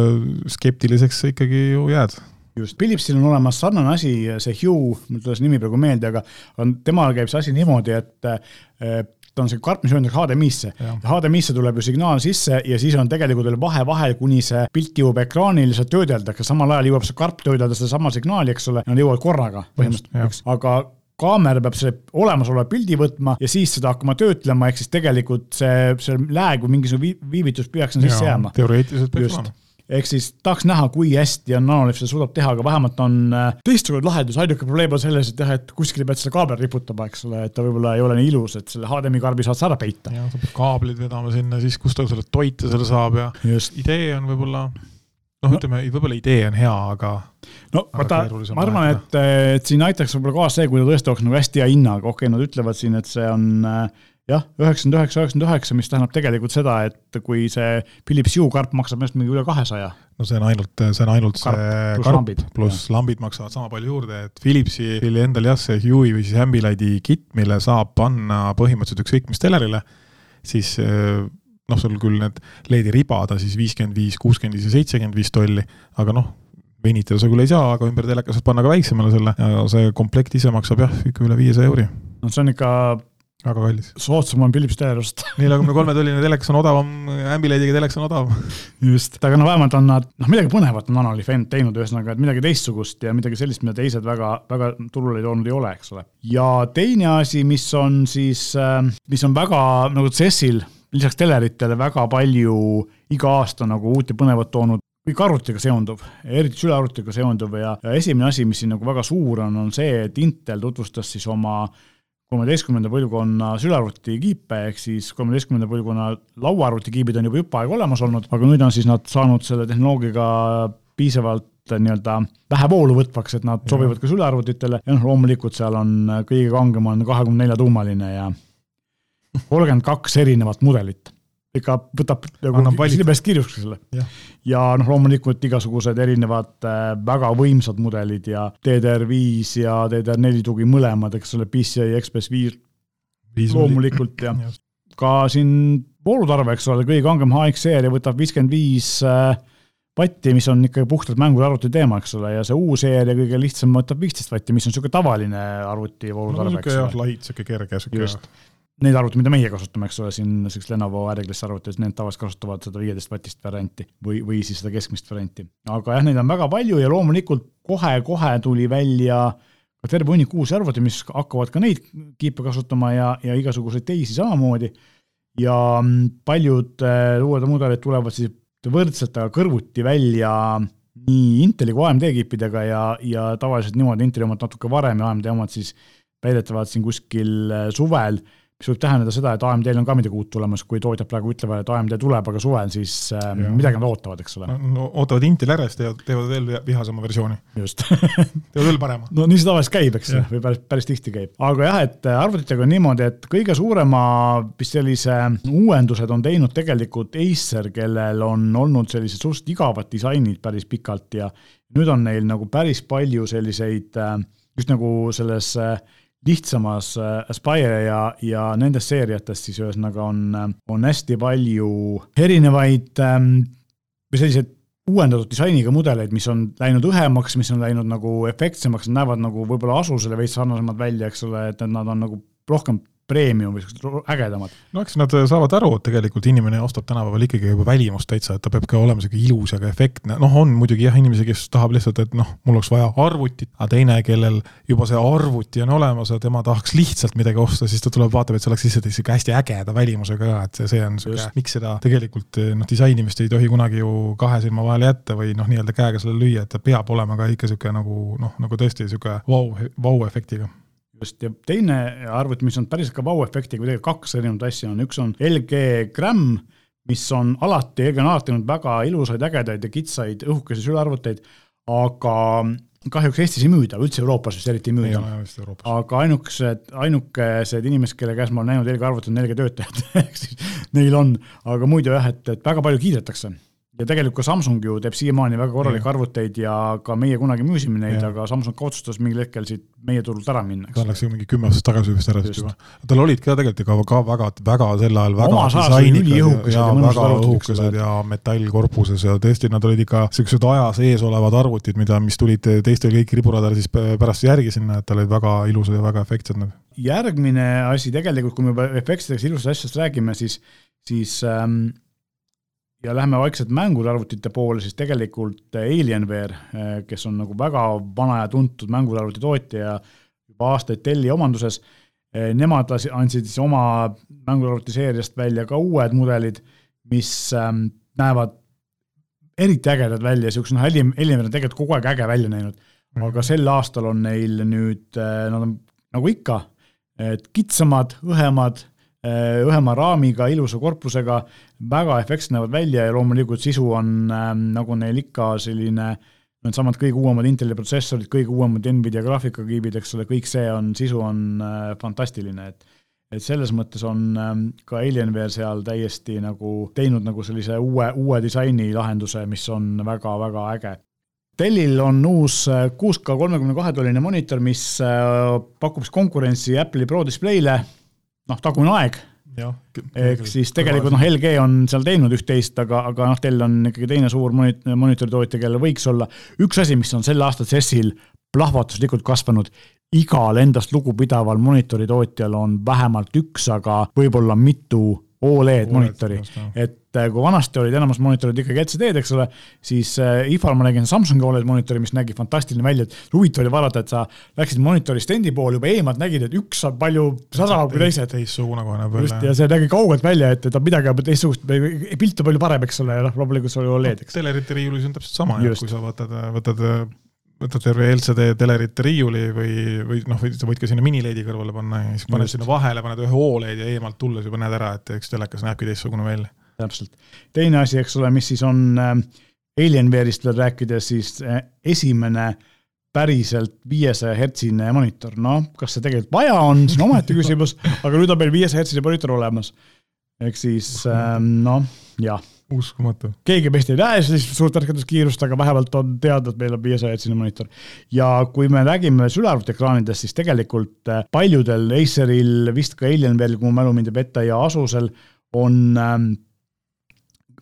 skeptiliseks ikkagi ju jääd just, Philipsil on olemas sarnane asi, see Hue, mul ei tule see nimi praegu meelde, aga on, temal käib see asi niimoodi, et eh, ta on see karp, mis ühendatakse HDMI-sse HDMI-sse tuleb ju signaal sisse ja siis on tegelikult veel vahe vahel, kuni see pilt jõuab ekraanile, seda töödeldakse, samal ajal jõuab see karp töödelda sedasama signaali, eks ole, nad jõuavad korraga põhimõtteliselt, aga kaamera peab selle olemasoleva pildi võtma ja siis seda hakkama töötlema, ehk siis tegelikult see, see lääg või mingisugune viivitus peaks sinna sisse jääma. teoreetiliselt peaks olema ehk siis tahaks näha, kui hästi on Nanolift seda suudab teha, aga vähemalt on äh, teistsugune lahendus, ainuke probleem on selles, et jah, et kuskile pead selle kaabel riputama, eks ole, et ta võib-olla ei ole nii ilus, et selle HDMI karbi saad sa ära peita. jah, sa pead kaablid vedama sinna, siis kust ta selle toite selle saab ja Just. idee on võib-olla noh no., ütleme, võib-olla idee on hea, aga no vaata, ma arvan, et, et siin aitaks võib-olla kaasa see, kui ta tõesti oleks nagu hästi hea hinnaga, okei okay,, nad ütlevad siin, et see on äh, jah, üheksakümmend üheksa, üheksakümmend üheksa, mis tähendab tegelikult seda, et kui see Philips Hue karp maksab minu arust mingi üle kahesaja. no see on ainult, see on ainult karp, see pluss lambid, pluss lambid maksavad sama palju juurde, et Philipsi endal jah, see Hue'i või siis Ambilighti kit, mille saab panna põhimõtteliselt ükskõik mis telerile, siis noh, sul küll need LED-i ribad on siis viiskümmend viis, kuuskümmend viis ja seitsekümmend viis tolli, aga noh, venitada sa küll ei saa, aga ümber teleka saad panna ka väiksemale selle ja see komplekt ise maksab jah, ikka üle viiesaja euri. no see on ikka väga kallis. soodsam on Philips telerust neljakümne kolme tolline telekas on odavam, Ambilightiga telekas on odavam. just, aga no vähemalt on nad, noh midagi põnevat on Nanolife end teinud, ühesõnaga, et midagi teistsugust ja midagi sellist, mida teised väga, väga turule toonud ei ole, eks ole. ja teine asi, mis on siis, äh, mis on väga nagu CES-il lisaks teleritele väga palju iga aasta nagu uut ja põnevat toonud kõik arvutiga seonduv, eriti sülearvutiga seonduv ja, ja esimene asi, mis siin nagu väga suur on, on see, et Intel tutvustas siis oma kolmeteistkümnenda põlvkonna sülearvutikiipe, ehk siis kolmeteistkümnenda põlvkonna lauaarvutikiibid on juba jupp aega olemas olnud, aga nüüd on siis nad saanud selle tehnoloogiaga piisavalt nii-öelda vähe voolu võtvaks, et nad ja. sobivad ka sülearvutitele ja noh, loomulikult seal on kõige kangem on kahekümne nelja tuumaline ja kolmkümmend kaks erinevat mudelit ikka võtab nagu silmest kirjuks selle. ja noh, loomulikult igasugused erinevad äh, väga võimsad mudelid ja DDR5 ja DDR4 tugi mõlemad, eks ole, PCI Express viis. Loomulikult ja ka siin voolutarve, eks ole, kõige kangem HX-seeria võtab viiskümmend viis vatti, äh, mis on ikkagi puhtalt mängude arvuti teema, eks ole, ja see uus seeria kõige lihtsam võtab viisteist vatti, mis on niisugune tavaline arvuti voolutarve no,. niisugune jah, light, niisugune kerge, niisugune Neid arvuteid, mida meie kasutame, eks ole, siin näiteks Lenovo Airglass arvutis, need tavaliselt kasutavad seda viieteist vatist varianti või, või siis seda keskmist varianti. aga jah, neid on väga palju ja loomulikult kohe-kohe tuli välja ka terve hunnik uusi arvuteid, mis hakkavad ka neid kiipe kasutama ja, ja igasuguseid teisi samamoodi. ja paljud äh, uued mudelid tulevad siis võrdselt, aga kõrvuti välja nii Inteli kui AMD kiipidega ja, ja tavaliselt niimoodi Inteli omad natuke varem ja AMD omad siis väidetavalt siin kuskil äh, suvel mis võib tähendada seda, et AMD-l on ka midagi uut tulemas, kui tootjad praegu ütlevad, et AMD tuleb, aga suvel, siis äh, midagi nad ootavad, eks ole. no ootavad Intel järjest ja teevad veel vihasema versiooni. just teevad veel parema. no nii see tavaliselt käib, eks, või päris, päris tihti käib. aga jah, et arvutitega on niimoodi, et kõige suurema vist sellise uuendused on teinud tegelikult Acer, kellel on olnud sellised suhteliselt igavad disainid päris pikalt ja nüüd on neil nagu päris palju selliseid äh, just nagu selles äh, lihtsamas äh, Aspire ja, ja nendest seeriatest siis ühesõnaga on, on hästi palju erinevaid ähm, või selliseid uuendatud disainiga mudeleid, mis on läinud õhemaks, mis on läinud nagu efektsemaks, näevad nagu võib-olla asusele veits sarnasemad välja, eks ole, et nad on nagu rohkem premium või siuksed ägedamad. no eks nad saavad aru, et tegelikult inimene ostab tänapäeval ikkagi juba välimust täitsa, et ta peab ka olema sihuke ilus ja ka efektne, noh, on muidugi jah, inimesi, kes tahab lihtsalt, et noh, mul oleks vaja arvutit, aga teine, kellel juba see arvuti on olemas ja tema tahaks lihtsalt midagi osta, siis ta tuleb, vaatab, et see oleks lihtsalt sihuke hästi ägeda välimusega ka, et see, see on sihuke, miks seda tegelikult noh, disainimist ei tohi kunagi ju kahe silma vahele jätta või noh, nii-öelda käega sellele lüüa, et ta peab olema ka ikka sihuke nagu noh, nagu tõesti sihuke vau, vau-efektiga just, ja teine arvuti, mis on päriselt ka vau-efektiga, või tegelikult kaks erinevat asja on, üks on LG Gram, mis on alati, LG on alati olnud väga ilusaid, ägedaid ja kitsaid õhukesi sülearvuteid, aga kahjuks Eestis ei müüda, üldse Euroopas vist eriti ei müüda. aga ainukesed, ainukesed inimesed, kelle käes ma olen näinud LG arvutit, on LG töötajad. Ehk siis neil on, aga muidu jah, et, et väga palju kiidetakse ja tegelikult ka Samsung ju teeb siiamaani väga korralikke arvuteid ja ka meie kunagi müüsime neid, aga Samsung ka otsustas mingil hetkel siit meie turult ära minna. ta läks ju mingi kümme aastat tagasi vist ära siis juba. tal olid ka tegelikult ka, ka väga, väga sel ajal väga disainikad ja, väga õhukesed ja metallkorpuses ja tõesti, nad olid ikka siuksed ajas ees olevad arvutid, mida, mis tulid teistel kõik riburadar siis pärast järgi sinna, et tal olid väga ilusad ja väga efektsed nad. järgmine asi tegelikult, kui me juba efektidest, ilusast asjast räägime, siis, siis ähm, ja lähme vaikselt mängude arvutite poole, siis tegelikult Alienware, eh, kes on nagu väga vana ja tuntud mängude arvuti tootja ja juba aastaid Delli omanduses, eh, nemad andsid siis oma mänguarvuti seeriast välja ka uued mudelid, mis ähm, näevad eriti ägedad välja, niisugused noh, Alienware on tegelikult kogu aeg äge välja näinud, mhm. aga sel aastal on neil nüüd, eh, nad on nagu ikka, et kitsamad, õhemad õhema raamiga, ilusa korpusega, väga efektsed näevad välja ja loomulikult sisu on äh, nagu neil ikka selline needsamad kõige uuemad Inteli protsessorid, kõige uuemad Nvidia graafikakiibid, eks ole, kõik see on, sisu on äh, fantastiline, et et selles mõttes on ähm, ka Alienware seal täiesti nagu teinud nagu sellise uue, uue disaini lahenduse, mis on väga-väga äge. Dellil on uus 6K äh, kolmekümne kahe tolline monitor, mis äh, pakub siis konkurentsi Apple'i Pro Display'le noh, tagune aeg. ehk siis tegelikult noh, LG on seal teinud üht-teist, aga, aga noh, Dell on ikkagi teine suur monit-, monitoritootja, kellel võiks olla üks asi, mis on sel aastal CES-il plahvatuslikult kasvanud, igal endast lugupidaval monitoritootjal on vähemalt üks, aga võib-olla mitu Oled monitori, et äh, kui vanasti olid enamus monitorid ikkagi LCD-d, eks ole, siis äh, IFA-l ma nägin Samsungi Oled monitori, mis nägi fantastiline välja, et huvitav oli vaadata, et sa läksid monitori stendi poole juba eemalt, nägid, et üks on palju sadavam kui teised. teistsugune kohe näeb välja. ja see nägi kaugelt välja, et ta midagi teistsugust, pilt on palju parem, eks ole, ja noh, loomulikult see oli Oled, eks. telerite riiulis on täpselt sama, kui sa võtad, võtad võtad terve LCD telerite riiuli või, või noh, või sa võid ka sinna minileedi kõrvale panna ja siis paned sinna vahele, paned ühe Oled ja eemalt tulles juba näed ära, et eks telekas näebki teistsugune välja. täpselt. teine asi, eks ole, mis siis on äh, Alienware'ist veel rääkida, siis äh, esimene päriselt viiesaja hertsine monitor, noh, kas see tegelikult vaja on, see on omaette küsimus, aga nüüd on meil viiesaja hertsine monitor olemas. ehk siis äh, noh, jah uskumatu. keegi meist ei näe sellist suurt ärkatuskiirust, aga vähemalt on teada, et meil on viiesaja hertsine monitor. ja kui me räägime sülearvutiekraanidest, siis tegelikult äh, paljudel Aceril, vist ka Alienware'il, kui mu mälu mind ei peta, ja Asusel on ähm,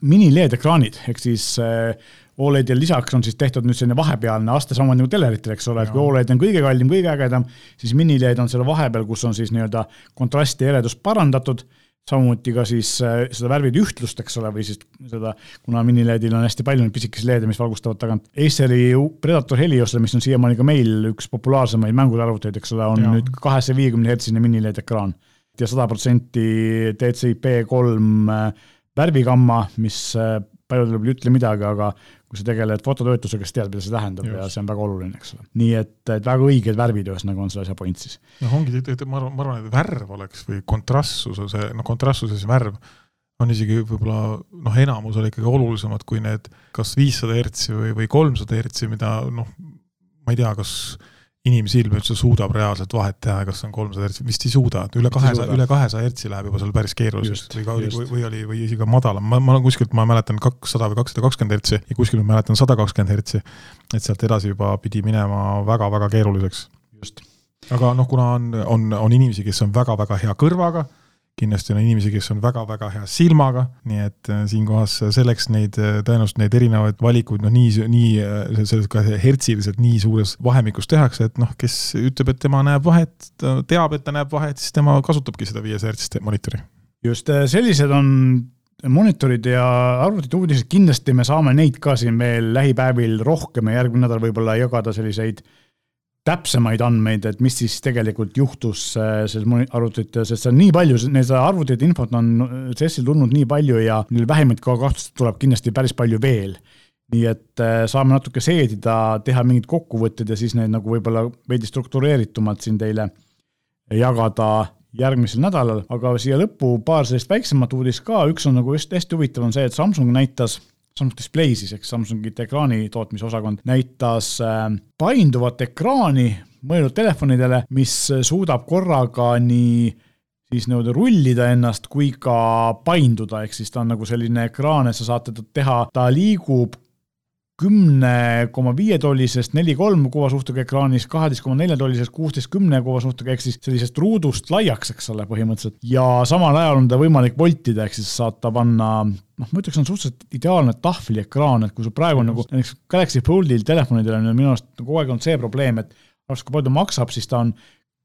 mini-LED ekraanid, ehk siis äh, Oledil lisaks on siis tehtud nüüd selline vahepealne aste, samamoodi nagu teleritel, eks ole, et kui Oled on kõige kallim, kõige ägedam, siis mini-LED on selle vahepeal, kus on siis nii-öelda kontrasti ja eredust parandatud samuti ka siis äh, seda värvide ühtlust, eks ole, või siis seda, kuna minileedil on hästi palju neid pisikesi leede, mis valgustavad tagant. Aceri Predator Heliosel, mis on siiamaani ka meil üks populaarsemaid mänguarvuteid, eks ole, on ja. nüüd kahesaja viiekümne hertsine minileed ekraan ja sada protsenti DCI-P kolm äh, värvigamma, mis äh, paljudele ei ütle midagi, aga kui sa tegeled fototöötlusega, siis tead, mida see tähendab Just. ja see on väga oluline, eks ole. nii et, et väga õiged värvid ühesõnaga on selle asja point siis. noh, ongi, ma arvan, ma arvan, et värv oleks või kontrastsus on see, noh, kontrastsuses värv on isegi võib-olla noh, enamus oli ikkagi olulisemad kui need kas viissada hertsi või, või kolmsada hertsi, mida noh, ma ei tea, kas inimsilm üldse suudab reaalselt vahet teha, kas on kolmsada hertsi, vist ei suuda, et üle kahesaja, üle kahesaja hertsi läheb juba seal päris keeruliseks või või, või oli, või isegi madalam, ma, ma kuskilt, ma mäletan kakssada või kakssada kakskümmend hertsi ja kuskil ma mäletan sada kakskümmend hertsi. et sealt edasi juba pidi minema väga-väga keeruliseks. aga noh, kuna on, on, on inimesi, kes on väga-väga hea kõrvaga kindlasti on inimesi, kes on väga-väga hea silmaga, nii et äh, siinkohas selleks neid, äh, tõenäoliselt neid erinevaid valikuid noh, nii, nii äh, selles ka hertsiliselt nii suures vahemikus tehakse, et noh, kes ütleb, et tema näeb vahet, teab, et ta näeb vahet, siis tema kasutabki seda viiesaja hertsist monitori. just, sellised on monitorid ja arvutite uudised, kindlasti me saame neid ka siin veel lähipäevil rohkem ja järgmine nädal võib-olla jagada selliseid äh, täpsemaid andmeid, et mis siis tegelikult juhtus äh, selles arvutites, sest see on nii palju, need arvutite infot on CES-il tulnud nii palju ja neil vähimat ka kahtlust tuleb kindlasti päris palju veel. nii et äh, saame natuke seedida, teha mingid kokkuvõtted ja siis neid nagu võib-olla veidi struktureeritumalt siin teile jagada järgmisel nädalal, aga siia lõppu paar sellist väiksemat uudist ka, üks on nagu just hästi huvitav, on see, et Samsung näitas Samsung Display siis, eks Samsungite ekraani tootmisosakond näitas äh, painduvat ekraani mõeldud telefonidele, mis suudab korraga nii siis nii-öelda rullida ennast kui ka painduda, ehk siis ta on nagu selline ekraan, et sa saad teda teha, ta liigub kümne koma viie tollisest neli kolm kuvasuhtega ekraanis, kaheteist koma nelja tollisest kuusteist kümne kuvasuhtega, ehk siis sellisest ruudust laiaks, eks ole, põhimõtteliselt. ja samal ajal on ta võimalik voltida, ehk siis saad ta panna, noh, ma ütleks, on suhteliselt ideaalne tahvliekraan, et kui sul praegu on nagu näiteks Galaxy Foldil telefonidel on minu arust kogu aeg olnud see probleem, et arvestades, kui palju ta maksab, siis ta on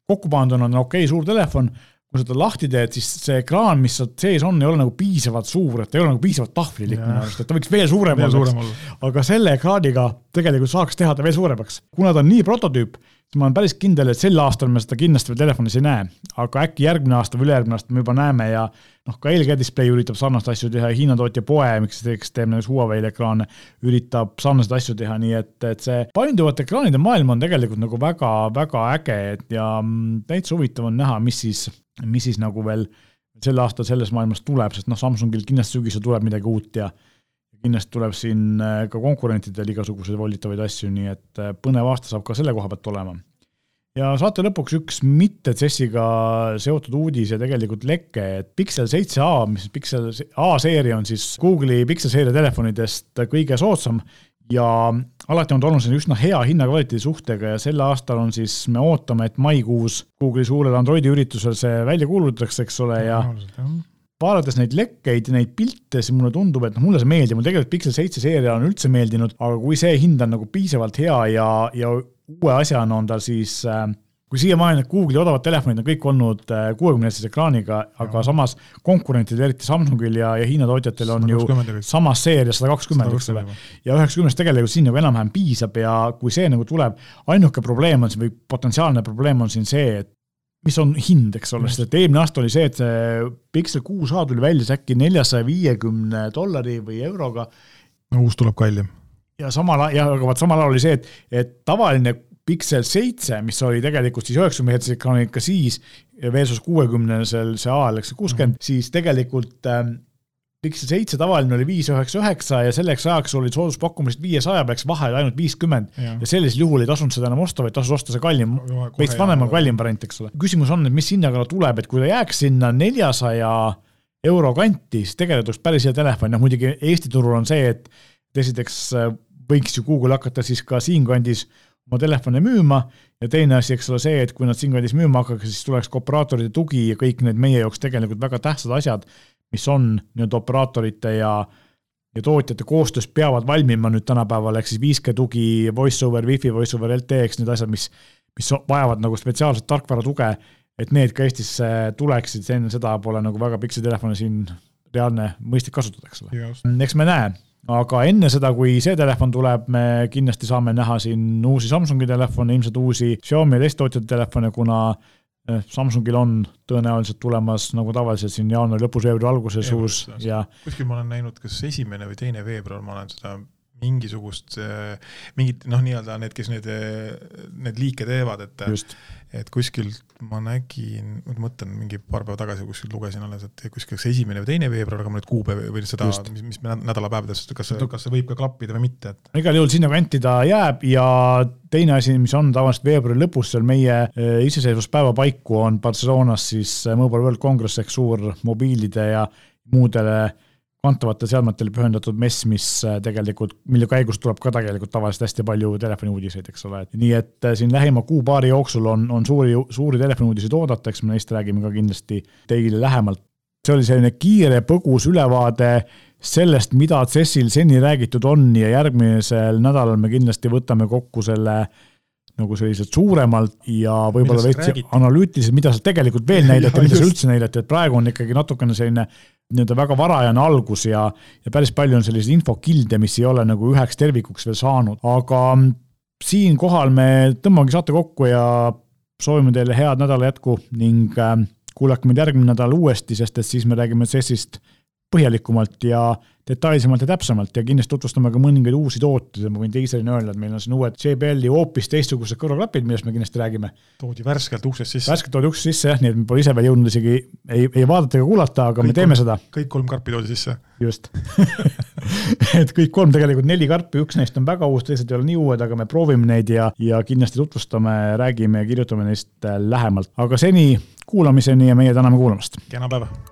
kokku panduna on okei okay, suur telefon, kui sa ta lahti teed, siis see ekraan, mis seal sees on, ei ole nagu piisavalt suur, et ei ole nagu piisavalt tahvlilik minu arust, et ta võiks veel suurem olla. aga selle ekraaniga tegelikult saaks teha ta veel suuremaks. kuna ta on nii prototüüp, siis ma olen päris kindel, et sel aastal me seda kindlasti veel telefonis ei näe. aga äkki järgmine aasta või ülejärgmine aasta me juba näeme ja noh, ka LG Display üritab sarnaseid asju teha, Hiina tootja Poe, miks kes teeb näiteks Huawei ekraane, üritab sarnaseid asju teha, nii et, et see painduvate ekraanide maailm on tegelikult nagu väga-väga äge, ja mm, täitsa huvitav on näha, mis siis mis siis nagu veel sel aastal selles maailmas tuleb, sest noh, Samsungil kindlasti sügisel tuleb midagi uut ja kindlasti tuleb siin äh, ka konkurentidel igasuguseid volitavaid asju, nii et äh, põnev aasta saab ka selle koha pealt olema. ja saate lõpuks üks mitte CES-iga seotud uudis ja tegelikult leke, et Pixel 7a, mis Pixel A-seeria on siis Google'i Pixel seeria telefonidest kõige soodsam ja alati on ta olnud selline üsna hea hinna-kvaliteedi suhtega ja sel aastal on siis, me ootame, et maikuus Google'i suurel Androidi üritusel see välja kuulutatakse, eks ole, ja vaadates neid lekkeid ja neid pilte, siis mulle tundub, et noh, mulle see meeldib, mulle tegelikult Pixel seitse seeria on üldse meeldinud, aga kui see hind on nagu piisavalt hea ja, ja uue asjana on tal siis äh, kui siiamaani need Google'i odavad telefonid on kõik olnud äh, kuuekümnehersise ekraaniga, aga samas konkurentidel, eriti Samsungil ja, ja Hiina tootjatel on ju samas seerias sada kakskümmend, eks ole. ja üheksakümnest tegelikult siin nagu enam-vähem piisab ja kui see nagu tuleb, ainuke probleem on siin või potentsiaalne probleem on siin see, et mis on hind, eks ole, sest et eelmine aasta oli see, et see Pixel 6a tuli välja siis äkki neljasaja viiekümne dollari või euroga. no uus tuleb kallim. Ja samal ajal, ja aga vot samal ajal oli see, et, et tavaline Pixel seitse, mis oli tegelikult siis üheksakümne hertsi ekraaniga ka siis, versus kuuekümnesel see ajal, eks kuuskümmend mm, -hmm. siis tegelikult ähm, Pixel seitse tavaline oli viis üheksa üheksa ja selleks ajaks olid sooduspakkumised viiesaja peaks vahe ainult viiskümmend ja. ja sellisel juhul ei tasunud seda enam osta, vaid tasus osta see kallim, veits vanem kallim variant, eks ole. küsimus on, et mis hinnaga ta tuleb, et kui ta jääks sinna neljasaja euro kanti, siis tegelikult oleks päris hea telefon, noh muidugi Eesti turul on see, et esiteks äh, võiks ju Google hakata siis ka siinkandis oma telefone müüma. Ja teine asi, eks ole, see, et kui nad siinkandis müüma hakkaks, siis tuleks ka operaatorite tugi ja kõik need meie jaoks tegelikult väga tähtsad asjad, mis on nii-öelda operaatorite ja ja tootjate koostöös peavad valmima nüüd tänapäeval, ehk siis 5G tugi, voice over, wifi, voice over LTE, eks need asjad, mis, mis vajavad nagu spetsiaalset tarkvara tuge, et need ka Eestisse tuleksid, enne seda pole nagu väga pikk see telefon siin reaalne mõistlik kasutada, eks ole. eks me näe aga enne seda, kui see telefon tuleb, me kindlasti saame näha siin uusi Samsungi telefone, ilmselt uusi Xiaomi ja teiste tootjate telefone, kuna eh, Samsungil on tõenäoliselt tulemas nagu tavaliselt siin jaanuari lõpus, veebruari alguses uus ja kuskil ma olen näinud, kas esimene või teine veebruar, ma olen seda mingisugust, mingit noh, nii-öelda need, kes need, need liike teevad, et Just. et kuskil ma nägin, ma mõtlen mingi paar päeva tagasi kuskil lugesin alles, et kuskil kas esimene või teine veebruar, aga ma nüüd kuupäev või seda, mis, mis nädalapäevadest, kas see, kas see võib ka klappida või mitte, et. igal juhul sinna kanti ta jääb ja teine asi, mis on tavaliselt veebruari lõpus seal meie eh, iseseisvuspäeva paiku, on Barcelonas siis eh, Mobile World Congress ehk suur mobiilide ja muudele kantavate seadmetele pühendatud mess, mis äh, tegelikult, mille käigus tuleb ka tegelikult tavaliselt hästi palju telefoniuudiseid, eks ole, et nii et äh, siin lähima kuu-paari jooksul on, on suuri, suuri telefoniuudiseid oodata, eks me neist räägime ka kindlasti teile lähemalt. see oli selline kiire põgus ülevaade sellest, mida CES-il seni räägitud on ja järgmisel nädalal me kindlasti võtame kokku selle nagu selliselt suuremalt ja võib-olla veits analüütiliselt, mida seal tegelikult veel näidati, mida seal üldse näidati, et praegu on ikkagi natukene selline nii-öelda väga varajane algus ja, ja päris palju on selliseid infokilde, mis ei ole nagu üheks tervikuks veel saanud, aga siinkohal me tõmbamegi saate kokku ja soovime teile head nädala jätku ning äh, kuulake meid järgmine nädal uuesti, sest et siis me räägime CES-ist põhjalikumalt ja detailsemalt ja täpsemalt ja kindlasti tutvustame ka mõningaid uusi tooteid ja ma võin teisena öelda, et meil on siin uued JBL-i hoopis teistsugused kõrvaklapid, millest me kindlasti räägime. toodi värskelt uksest sisse. värskelt toodi uksest sisse jah, nii et me pole ise veel jõudnud isegi ei, ei vaadata ega kuulata, aga kõik me teeme kolm, seda. kõik kolm karpi toodi sisse. just et kõik kolm, tegelikult neli karpi, üks neist on väga uus, teised ei ole nii uued, aga me proovime neid ja, ja kindlasti tutvustame, räägime ja kirjutame neist lähemalt, aga seni kuulamiseni ja meie täname kuulamast. kena päeva